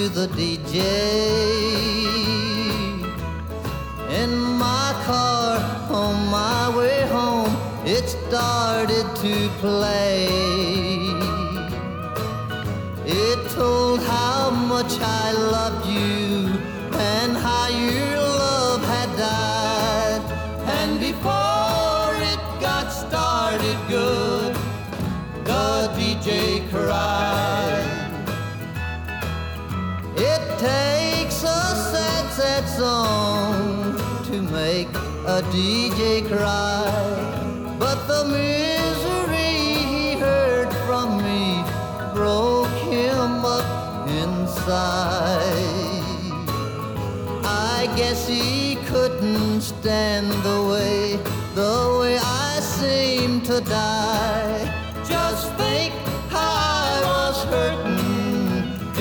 to the DJ. In my car on my way home, it started to play. It told how much I loved a DJ cry. But the misery he heard from me broke him up inside. I guess he couldn't stand the way, the way I seemed to die. Just think how I was hurting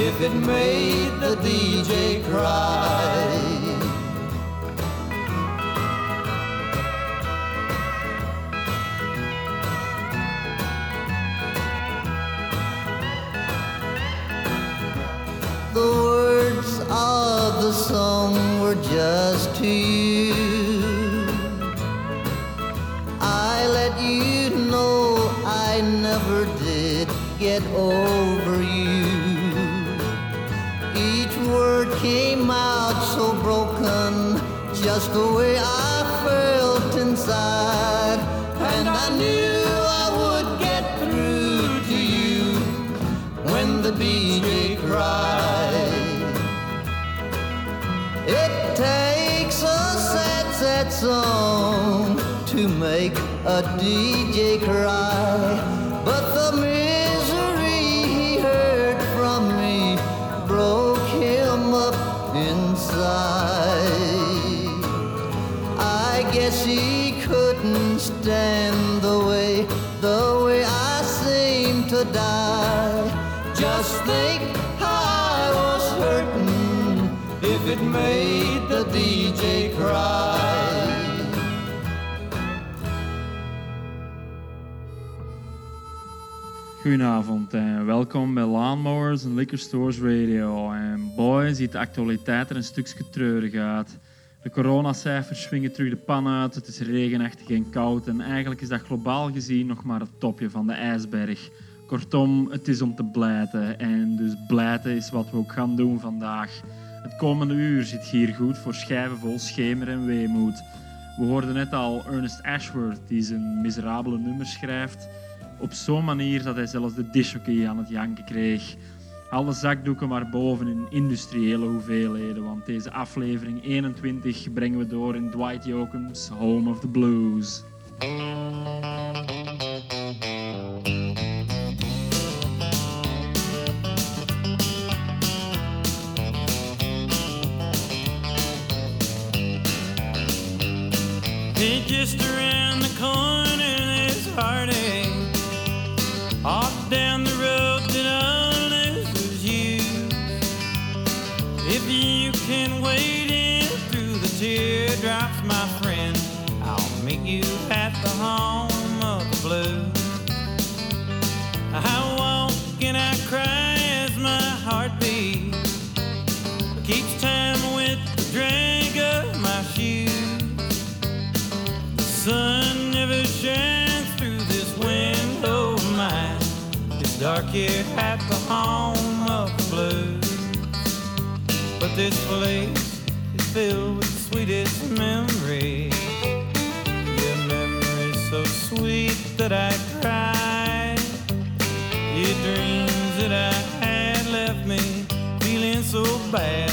if it made the DJ cry. To you. I let you know I never did get over you. Each word came out so broken, just the way I felt inside. And I knew song to make a DJ cry. Goedenavond en welkom bij Lawnmowers en Liquor Stores Radio. En boy, ziet de actualiteit er een stukje treurig uit. De coronacijfers swingen terug de pan uit, het is regenachtig en koud en eigenlijk is dat globaal gezien nog maar het topje van de ijsberg. Kortom, het is om te blijten en dus blijten is wat we ook gaan doen vandaag. Het komende uur zit hier goed voor schijven vol schemer en weemoed. We hoorden net al Ernest Ashworth die zijn miserabele nummer schrijft op zo'n manier dat hij zelfs de dishockey aan het janken kreeg. Alle zakdoeken maar boven in industriële hoeveelheden, want deze aflevering 21 brengen we door in Dwight Yoakam's Home of the Blues. Just around the corner, there's heartache. Here at the home of the blues. But this place is filled with the sweetest memories. Your memories so sweet that I cry. Your dreams that I had left me feeling so bad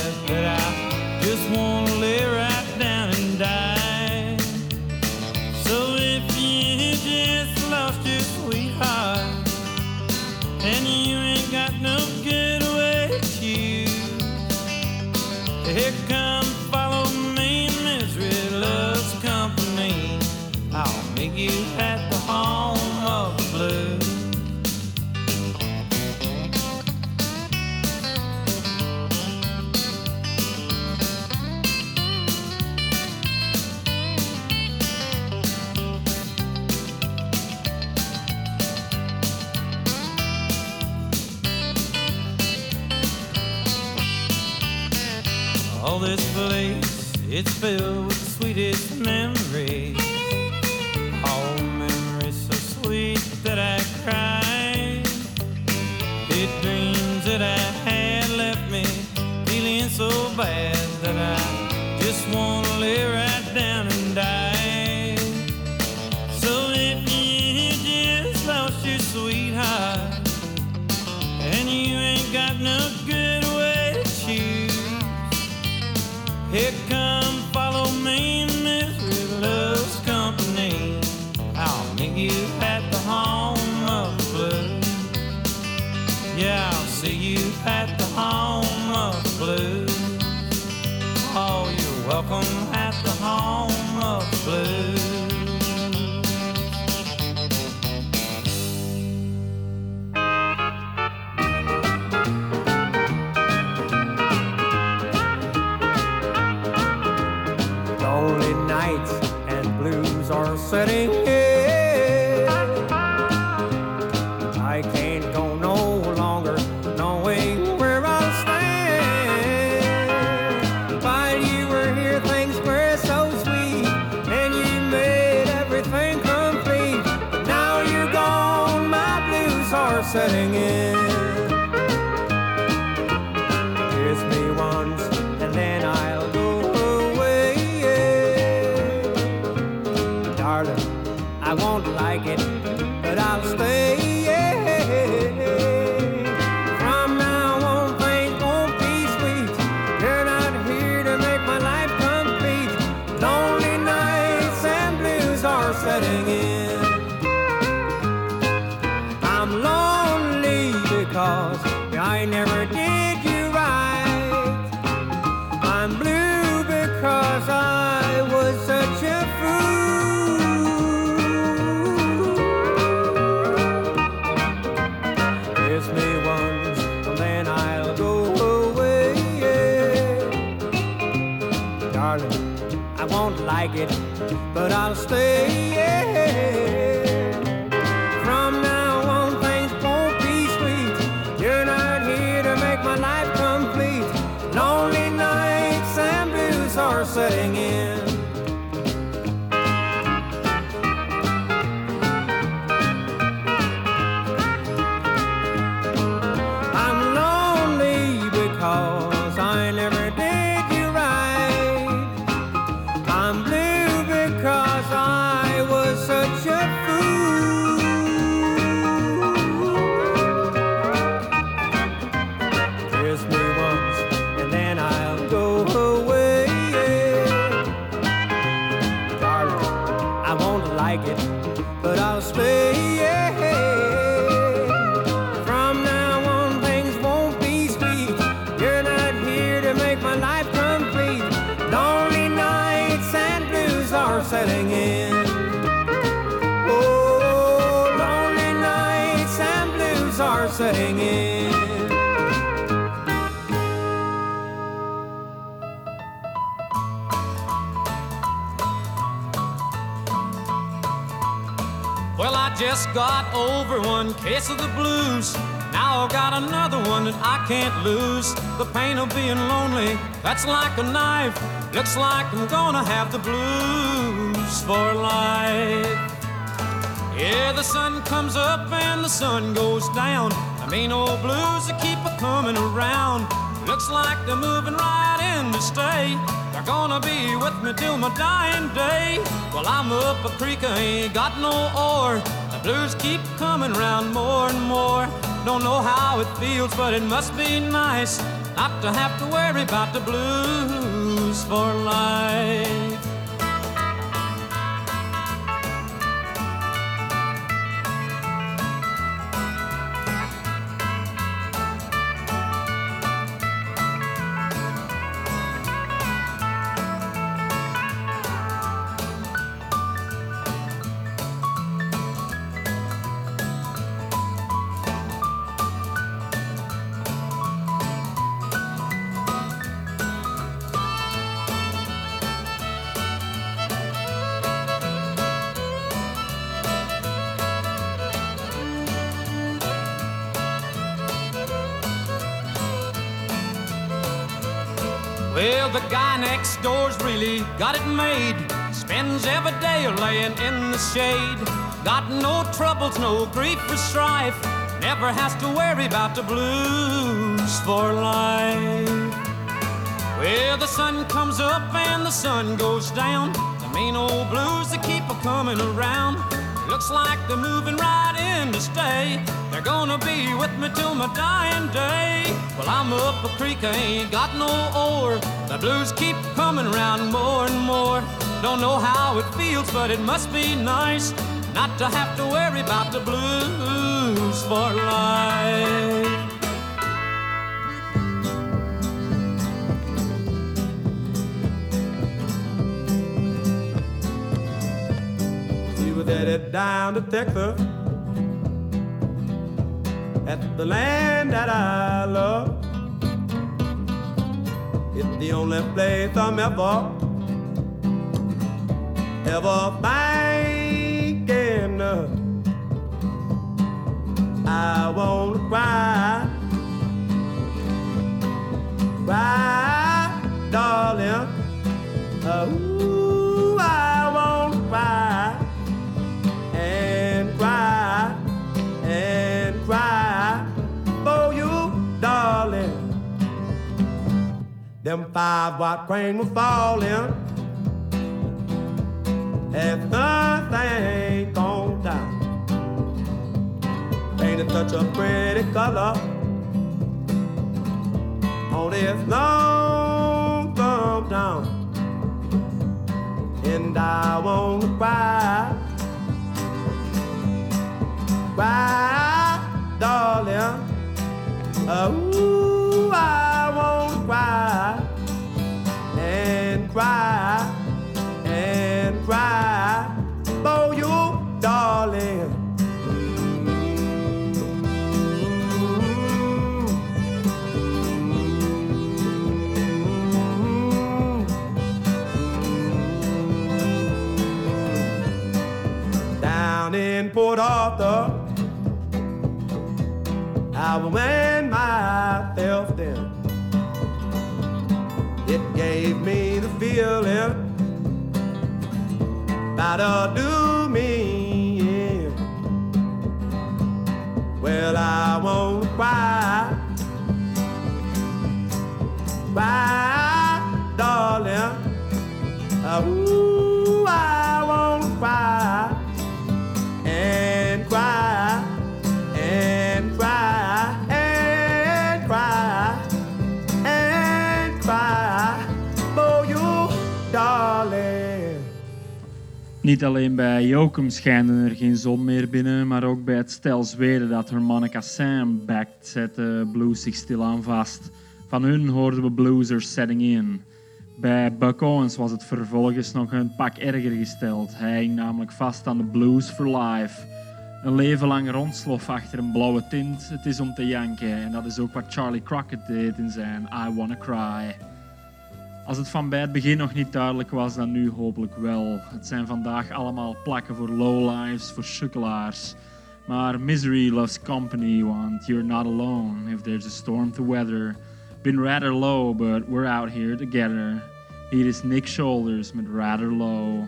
I'm lonely because I never did you right. I'm blue because I was such a fool. Kiss me once and then I'll go away. Darling, I won't like it, but I'll stay. From just got over one case of the blues. Now I've got another one that I can't lose. The pain of being lonely, that's like a knife. Looks like I'm gonna have the blues for life. Yeah, the sun comes up and the sun goes down. I mean, old blues that keep a coming around. Looks like they're moving right in to stay. They're gonna be with me till my dying day. Well, I'm up a creek, I ain't got no oar. Blues keep coming round more and more. Don't know how it feels, but it must be nice not to have to worry about the blues for life. Got it made. Spends every day laying in the shade. Got no troubles, no grief or strife. Never has to worry about the blues for life. Well, the sun comes up and the sun goes down. The mean old blues that keep a coming around. Looks like they're moving right in to stay. They're gonna be with me till my dying day. Well, I'm up a creek, I ain't got no oar. The blues keep coming around more and more. Don't know how it feels, but it must be nice not to have to worry about the blues for life. We headed down to Texas at the land that I love. The only place I'm ever, ever thinking. I wanna cry, cry, darling. Uh, Them five watt crane was falling as nothing gone down. Painted such a pretty color on this long come down. And I wanna cry cry, darling. Ooh, I won't cry and cry and cry for you, darling. Down in Port Arthur, I ran myself down. It gave me feeling that'll do me in. Well, I won't cry, cry, darling. Uh, Niet alleen bij Jokum schijnde er geen zon meer binnen, maar ook bij het stel Zweden dat harmonica Sam backt, zet de blues zich stilaan vast. Van hun hoorden we bluesers setting in. Bij Buck Owens was het vervolgens nog een pak erger gesteld. Hij hing namelijk vast aan de blues for life. Een leven lang rondslof achter een blauwe tint. Het is om te janken. En dat is ook wat Charlie Crockett deed in zijn I Wanna Cry. Als het van bij het begin nog niet duidelijk was, dan nu hopelijk wel. Het zijn vandaag allemaal plakken voor lowlives, voor sukkelaars. Maar misery loves company, want you're not alone if there's a storm to weather. Been rather low, but we're out here together. Hier is Nick Shoulders met Rather Low.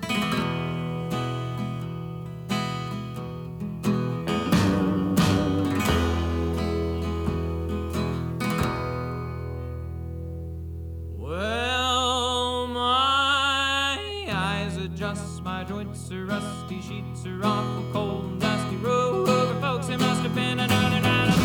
Adjust, my joints are rusty, sheets are awful cold and dusty. Rover folks, it must have been another night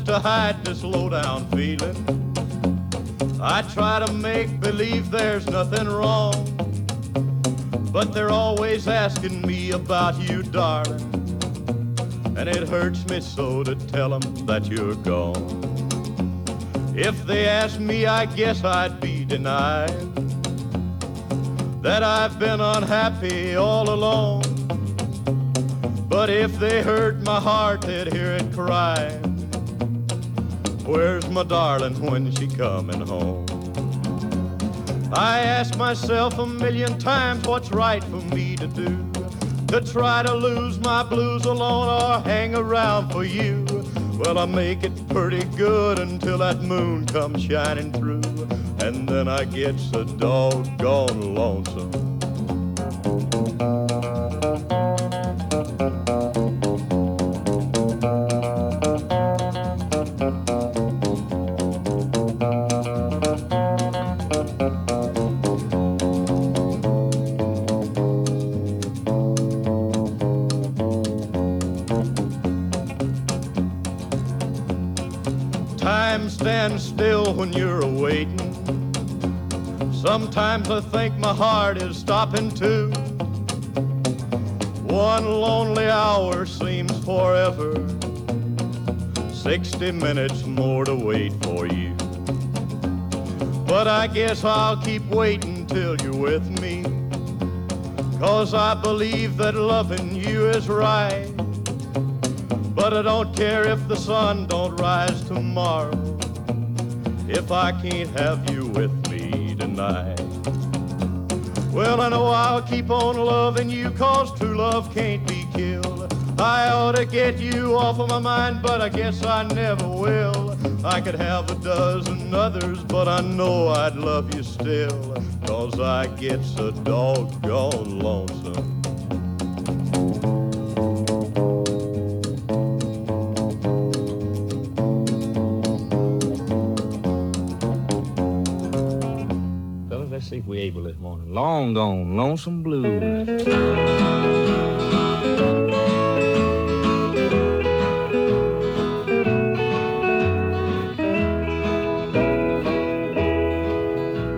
just to hide this low-down feeling. I try to make believe there's nothing wrong, but they're always asking me about you, darling. And it hurts me so to tell them that you're gone. If they asked me, I guess I'd be denied that I've been unhappy all along. But if they hurt my heart, they'd hear it cry. Where's my darling when she coming home? I ask myself a million times what's right for me to do. To try to lose my blues alone or hang around for you. Well, I make it pretty good until that moon comes shining through. And then I get so doggone lonesome. I think my heart is stopping too. One lonely hour seems forever. 60 minutes more to wait for you. But I guess I'll keep waiting till you're with me. Cause I believe that loving you is right. But I don't care if the sun don't rise tomorrow. If I can't have you with me tonight. Well, I know I'll keep on loving you cause true love can't be killed. I ought to get you off of my mind, but I guess I never will. I could have a dozen others, but I know I'd love you still. Cause I get so doggone lonesome. Long gone, lonesome blues.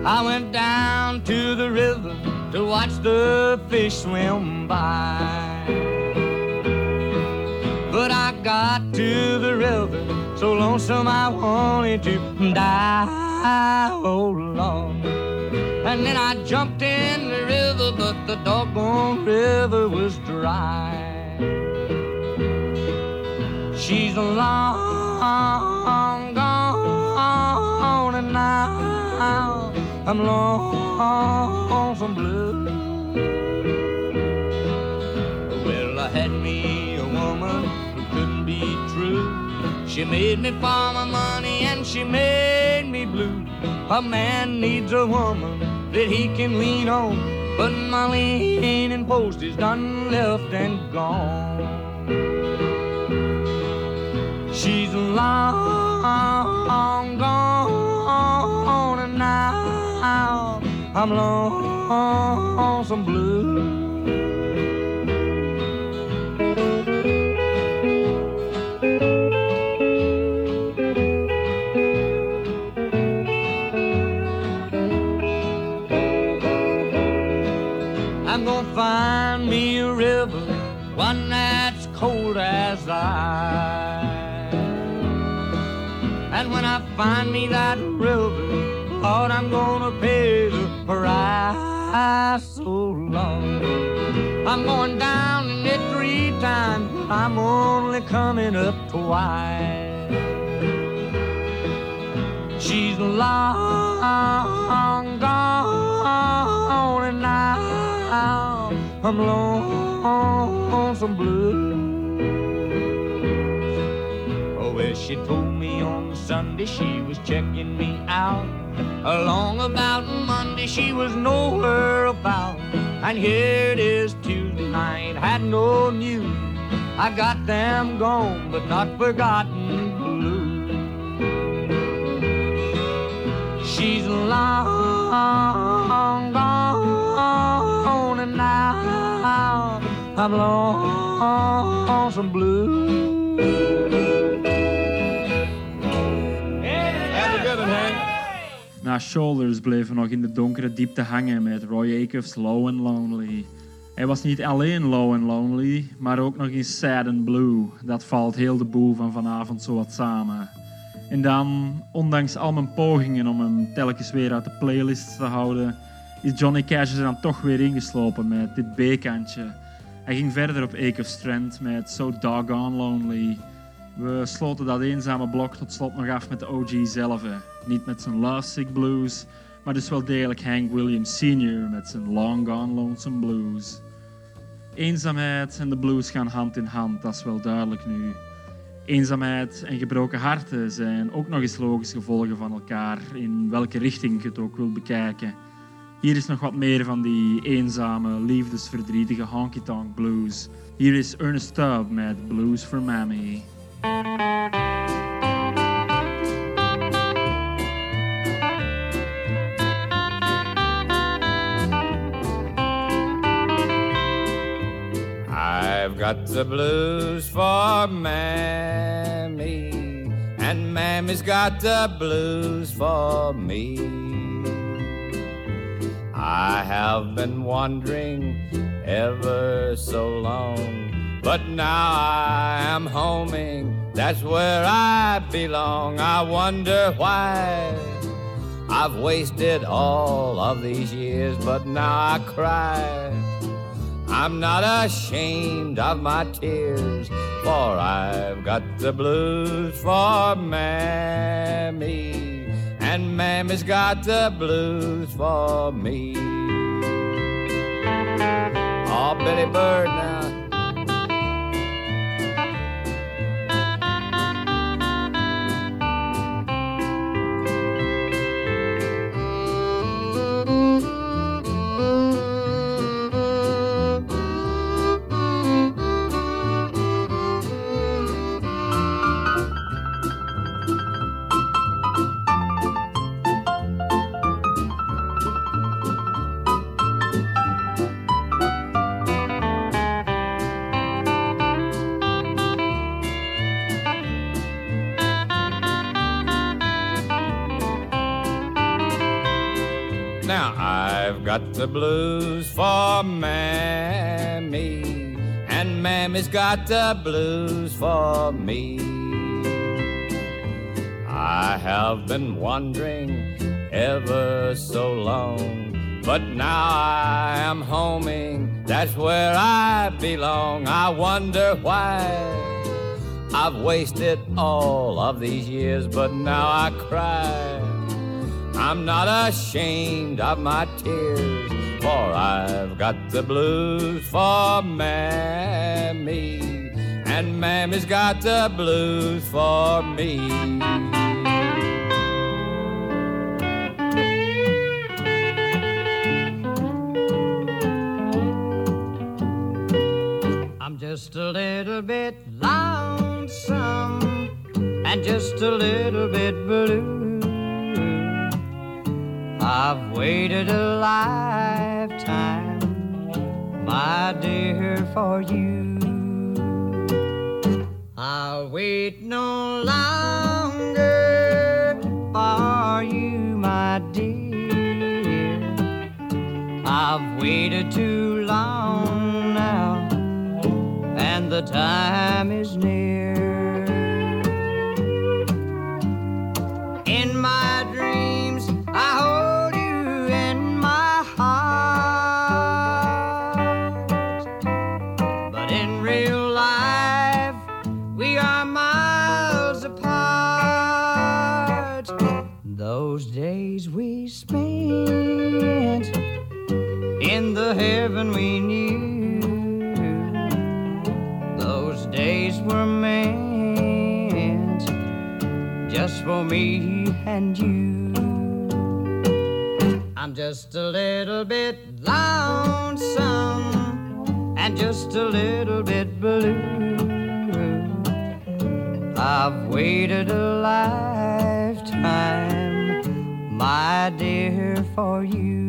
I went down to the river to watch the fish swim by. But I got to the river so lonesome I wanted to die. Oh Lord. And then I jumped in the doggone river was dry. She's long gone, and now I'm lonesome blue. Well, I had me a woman who couldn't be true. She made me for my money and she made me blue. A man needs a woman that he can lean on, but my leaning post is done left and gone. She's long gone, and now I'm lonesome blue. Find me that river, Lord, I'm gonna pay the price so long. I'm going down in it three times, I'm only coming up twice. She's long gone, and now I'm lonesome blue. Oh, well, she told me on Sunday she was checking me out. Along about Monday she was nowhere about. And here it is Tuesday, ain't had no news. I got them gone, but not forgotten blue. She's long gone, and now I'm lonesome blue. Na Shoulders bleven nog in de donkere diepte hangen met Roy Acuff's Low and Lonely. Hij was niet alleen low and lonely, maar ook nog eens sad and blue. Dat valt heel de boel van vanavond zo wat samen. En dan, ondanks al mijn pogingen om hem telkens weer uit de playlist te houden, is Johnny Cash er dan toch weer ingeslopen met dit B-kantje. Hij ging verder op Acuff Strand met So Doggone Lonely. We sloten dat eenzame blok tot slot nog af met de OG zelf. Niet met zijn Lovesick Blues, maar dus wel degelijk Hank Williams Sr. met zijn Long Gone Lonesome Blues. Eenzaamheid en de blues gaan hand in hand, dat is wel duidelijk nu. Eenzaamheid en gebroken harten zijn ook nog eens logische gevolgen van elkaar, in welke richting je het ook wilt bekijken. Hier is nog wat meer van die eenzame, liefdesverdrietige honky-tonk blues. Hier is Ernest Tubb met Blues for Mammy. Got the blues for Mammy, and Mammy's got the blues for me. I have been wandering ever so long, but now I am homing. That's where I belong. I wonder why I've wasted all of these years, but now I cry. I'm not ashamed of my tears, for I've got the blues for Mammy, and Mammy's got the blues for me. Oh, Billy Bird now. Got the blues for Mammy, and Mammy's got the blues for me. I have been wandering ever so long, but now I am homing. That's where I belong. I wonder why I've wasted all of these years, but now I cry. I'm not ashamed of my tears, for I've got the blues for Mammy, and Mammy's got the blues for me. I'm just a little bit lonesome and just a little bit blue. I've waited a lifetime, my dear, for you. I'll wait no longer for you, my dear. I've waited too long now, and the time is near. Me and you. I'm just a little bit lonesome and just a little bit blue. I've waited a lifetime, my dear, for you.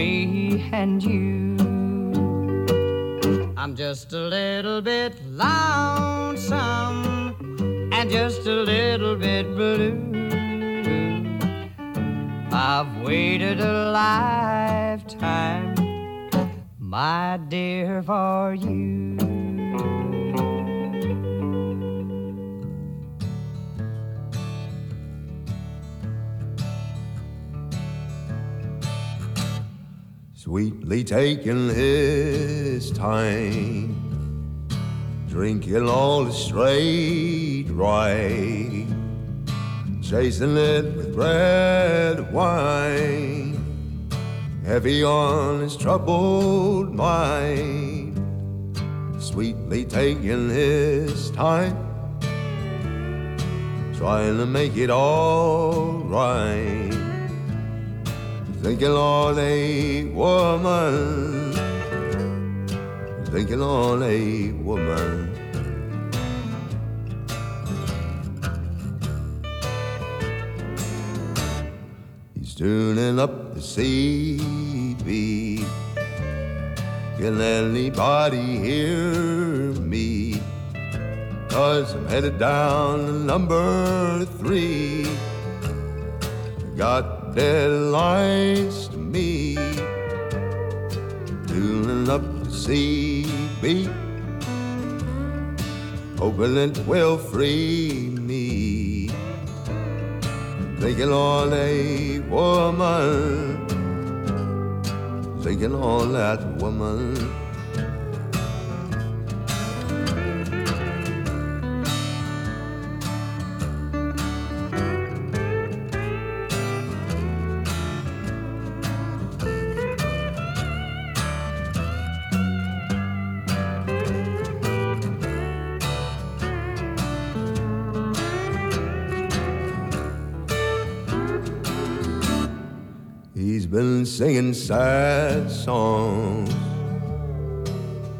Me and you. I'm just a little bit lonesome and just a little bit blue. I've waited a lifetime, my dear, for you. Sweetly taking his time, drinking all the straight right, chasing it with red wine, heavy on his troubled mind. Sweetly taking his time, trying to make it all right. Thinking on a woman, thinking on a woman. He's tuning up the CB. Can anybody hear me? Cause I'm headed down to number three. Got deadlines to me, Tuning up the CB. Hoping it will free me. Thinking on a woman. Thinking on that woman. Singing sad songs,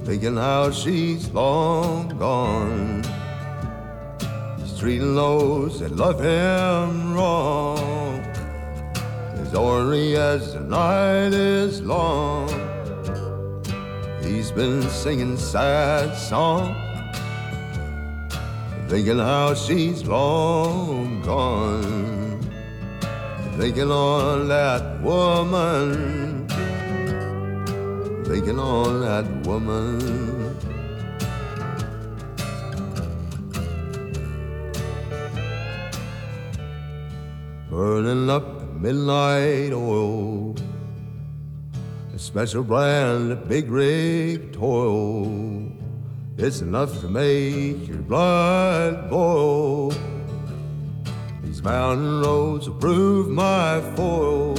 thinking how she's long gone. He's treating those that love him wrong as ornery as the night is long. He's been singing sad songs, thinking how she's long gone thinking on that woman, thinking on that woman. Burning up midnight oil, a special brand of big rig toil. It's enough to make your blood boil. These mountain roads will prove my foil.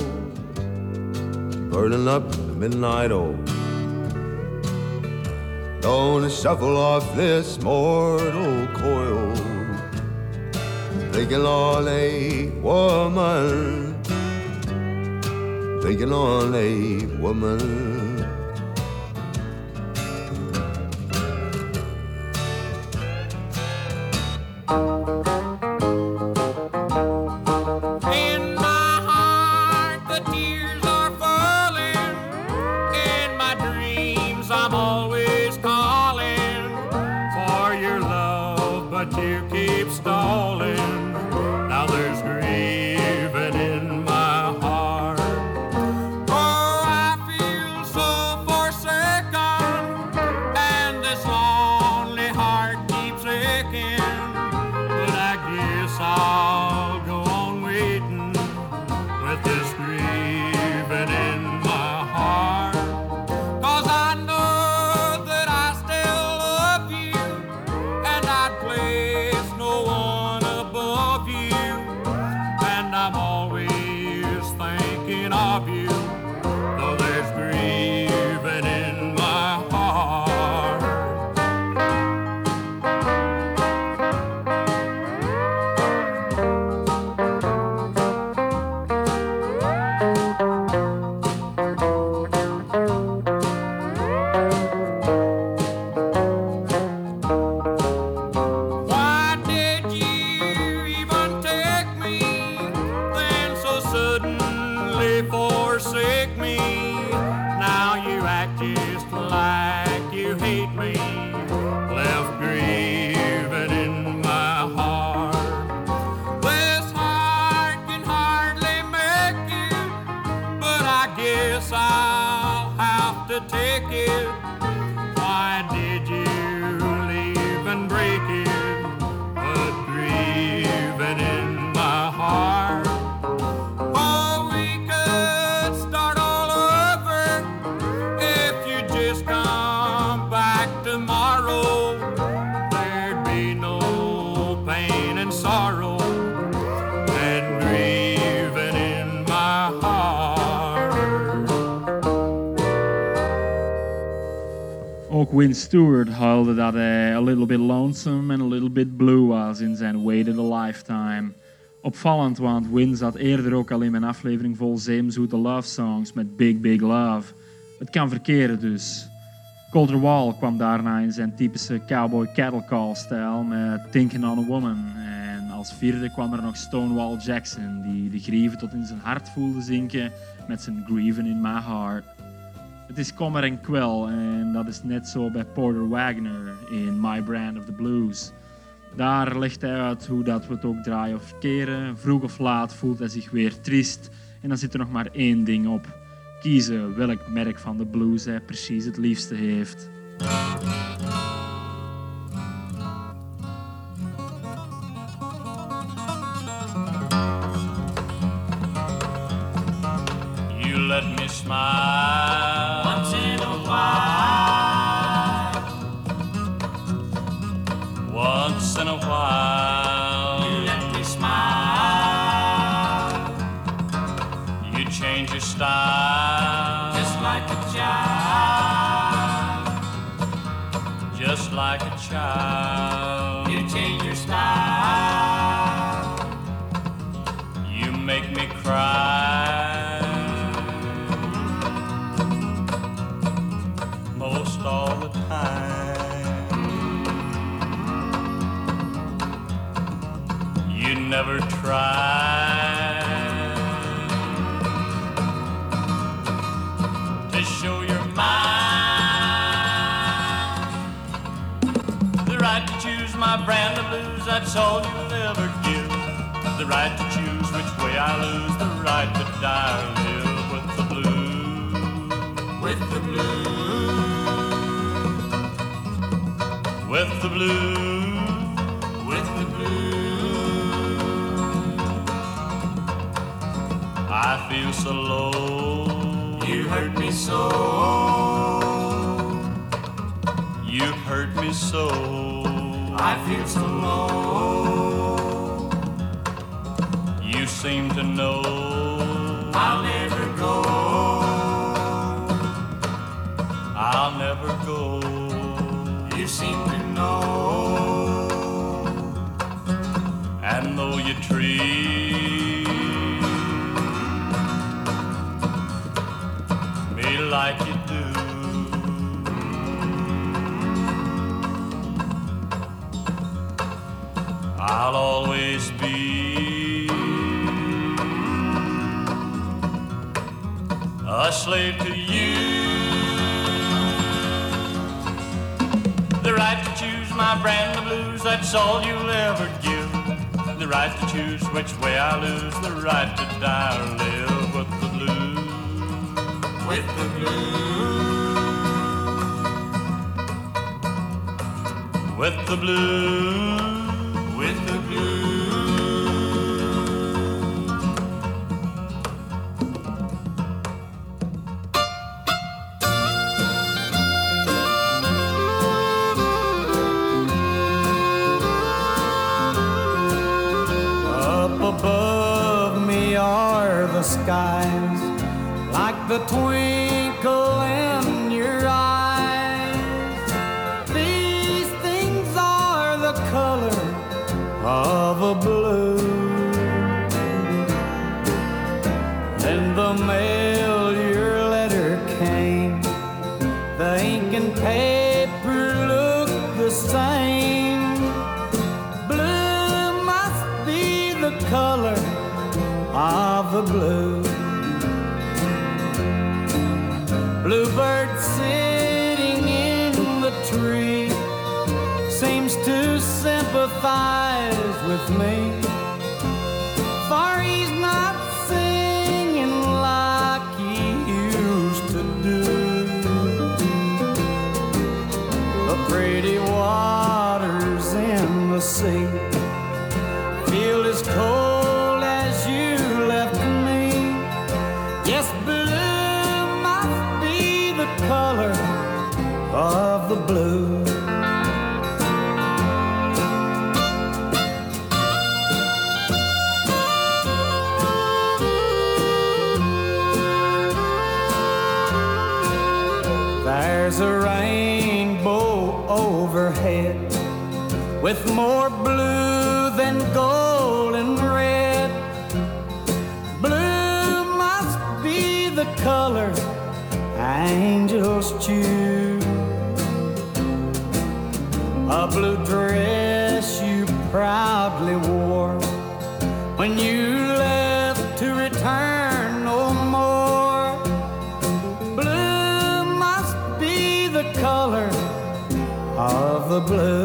Burning up the midnight oil. Gonna shuffle off this mortal coil. Thinking on a woman. Thinking on a woman. Hardly make it, but I Win Stewart huilde dat hij a little bit lonesome en a little bit blue was in zijn Waited a Lifetime. Opvallend, want Win zat eerder ook al in mijn aflevering vol zeemzoete love songs met Big Big Love. Het kan verkeren dus. Colder Wall kwam daarna in zijn typische cowboy cattle call stijl met Thinking on a Woman. En als vierde kwam er nog Stonewall Jackson, die de grieven tot in zijn hart voelde zinken met zijn Grieving in My Heart. Het is kommer en kwel en dat is net zo bij Porter Wagner in My Brand of the Blues. Daar legt hij uit hoe dat we het ook draaien of keren. Vroeg of laat voelt hij zich weer triest en dan zit er nog maar één ding op. Kiezen welk merk van de blues hij precies het liefste heeft. You let me smile child. Just like a child, that's all you'll ever give. The right to choose which way I lose, the right to die or live with the blues. With the blues. With the blues. With the blues. I feel so low. You hurt me so. You hurt me so. I feel so low. You seem to know I'll always be a slave to you. The right to choose my brand of blues, that's all you'll ever give. The right to choose which way I lose, the right to die or live with the blues. With the blues. With the blues. With the. Up above me are the skies, like the twinkle with more blue than gold and red. Blue must be the color angels choose. A blue dress you proudly wore when you left to return no more. Blue must be the color of the blue.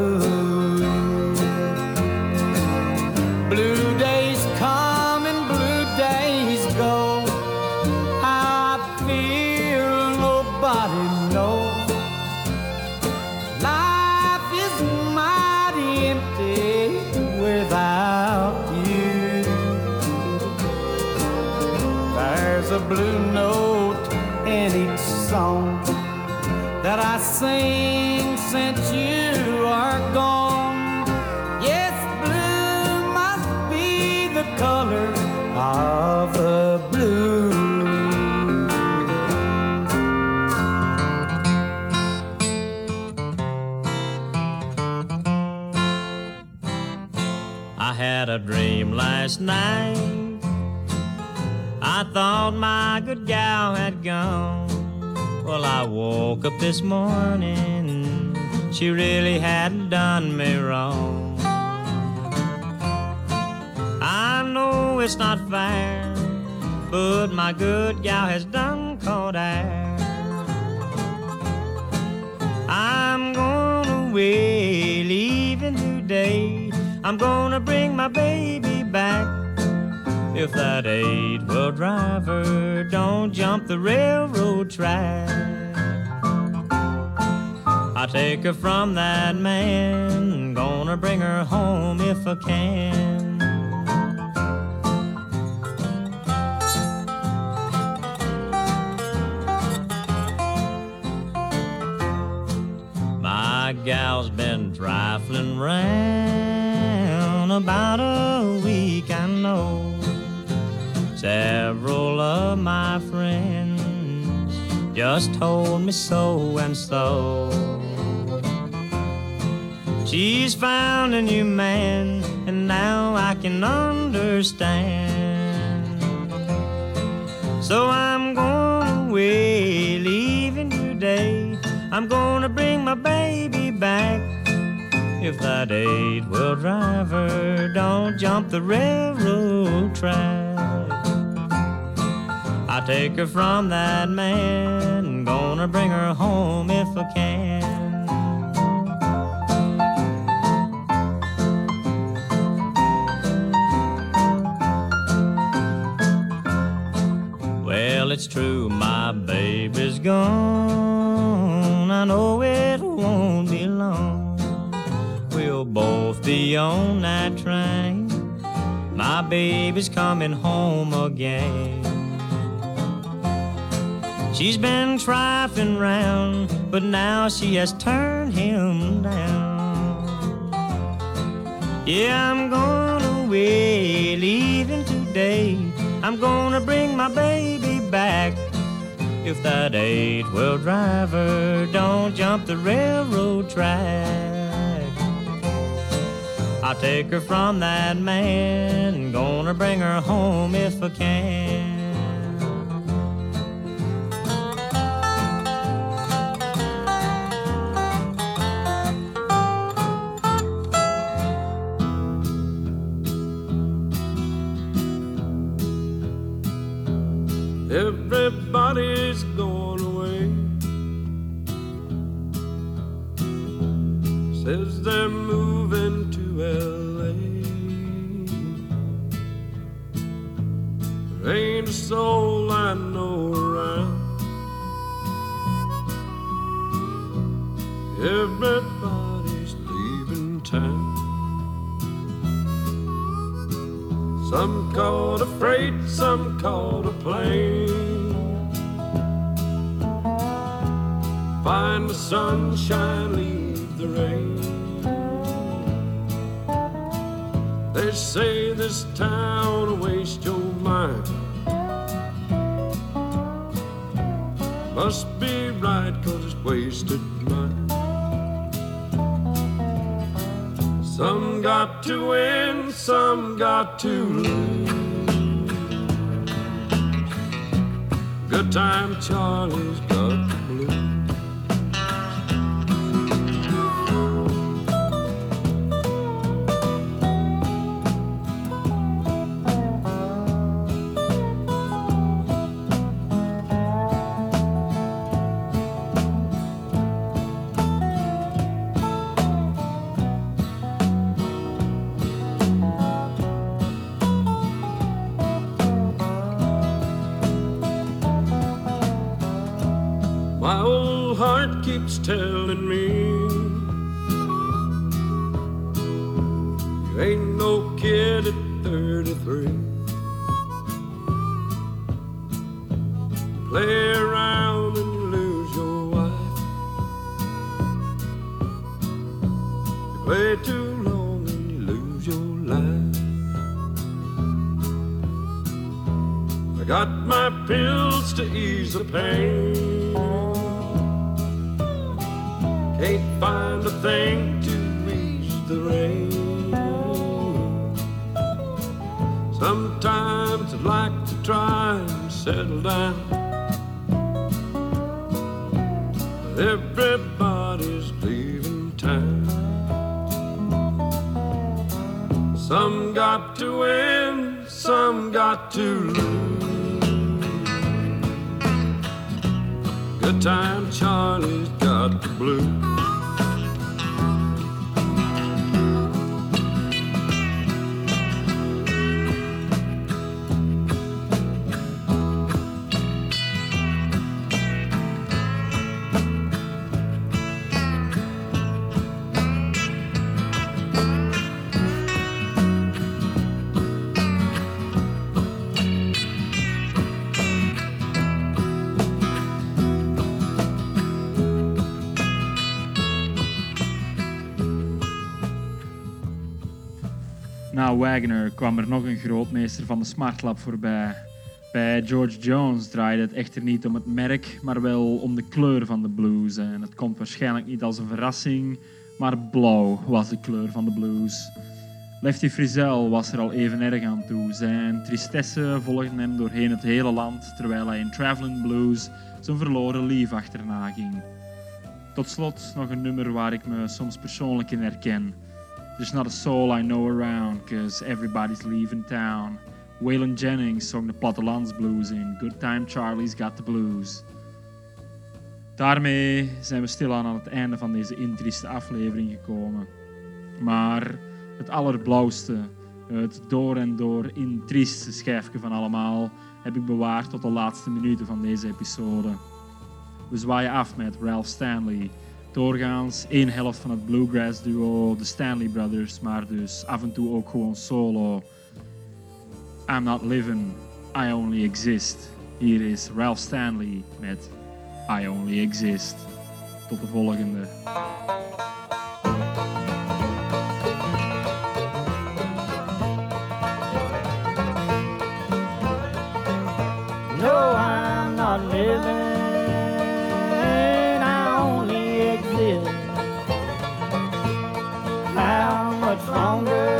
Sing since you are gone. Yes, blue must be the color of the blue. I had a dream last night. I thought my good gal had gone. Well, I woke up this morning. She really hadn't done me wrong. I know it's not fair, but my good gal has done caught air. I'm going away, leaving today. I'm gonna bring my baby back. If that eight-wheel driver don't jump the railroad track, I take her from that man. Gonna bring her home if I can. My gal's been trifling round about a week, I know. Several of my friends just told me so and so. She's found a new man, and now I can understand. So I'm going away, leaving today. I'm gonna bring my baby back. If that eight-wheel driver don't jump the railroad track, I take her from that man. Gonna bring her home if I can. It's true, my baby's gone. I know it won't be long. We'll both be on that train. My baby's coming home again. She's been trifling round, but now she has turned him down. Yeah, I'm going away, leaving today. I'm gonna bring my baby back. If that eight-wheel driver don't jump the railroad track, I'll take her from that man. Gonna bring her home if I can. Everybody's going away. Says they're moving to LA. There ain't a soul I know around. Everybody's leaving town. Some called a freight, some called a plane. Find the sunshine, leave the rain. They say this town will waste your mind. Must be right, cause it's wasted mine. Some got to win, some got to lose. Good time, Charlie's Na Wagner kwam er nog een grootmeester van de Smartlap voorbij. Bij George Jones draaide het echter niet om het merk, maar wel om de kleur van de blues. En het komt waarschijnlijk niet als een verrassing, maar blauw was de kleur van de blues. Lefty Frizzell was er al even erg aan toe. Zijn tristesse volgde hem doorheen het hele land, terwijl hij in Traveling Blues zijn verloren lief achterna ging. Tot slot nog een nummer waar ik me soms persoonlijk in herken. There's not a soul I know around, cause everybody's leaving town. Waylon Jennings zong de plattelandsblues in Good Time Charlie's Got the Blues. Daarmee zijn we stilaan aan het einde van deze intrieste aflevering gekomen. Maar het allerblauwste, het door en door intrieste schijfje van allemaal, heb ik bewaard tot de laatste minuten van deze episode. We zwaaien af met Ralph Stanley. Doorgaans één helft van het bluegrass duo, de Stanley Brothers, maar dus af en toe ook gewoon solo. I'm not living, I only exist. Hier is Ralph Stanley met I only exist. Tot de volgende. No, I'm not living. How much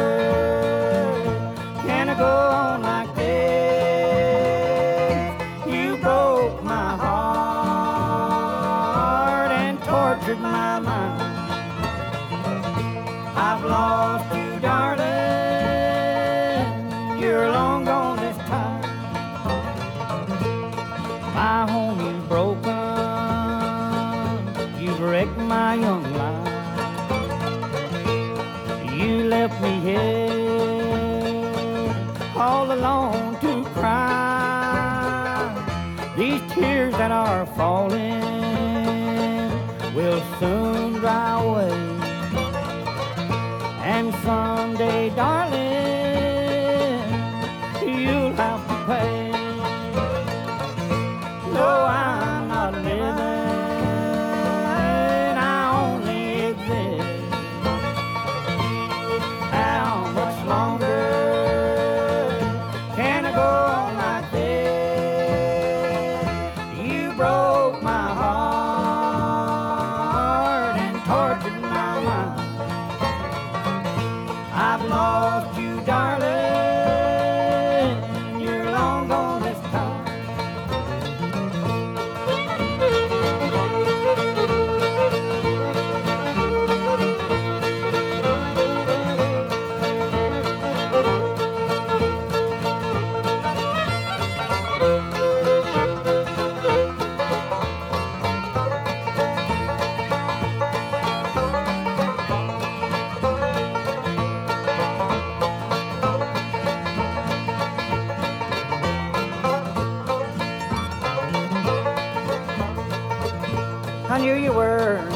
I knew you were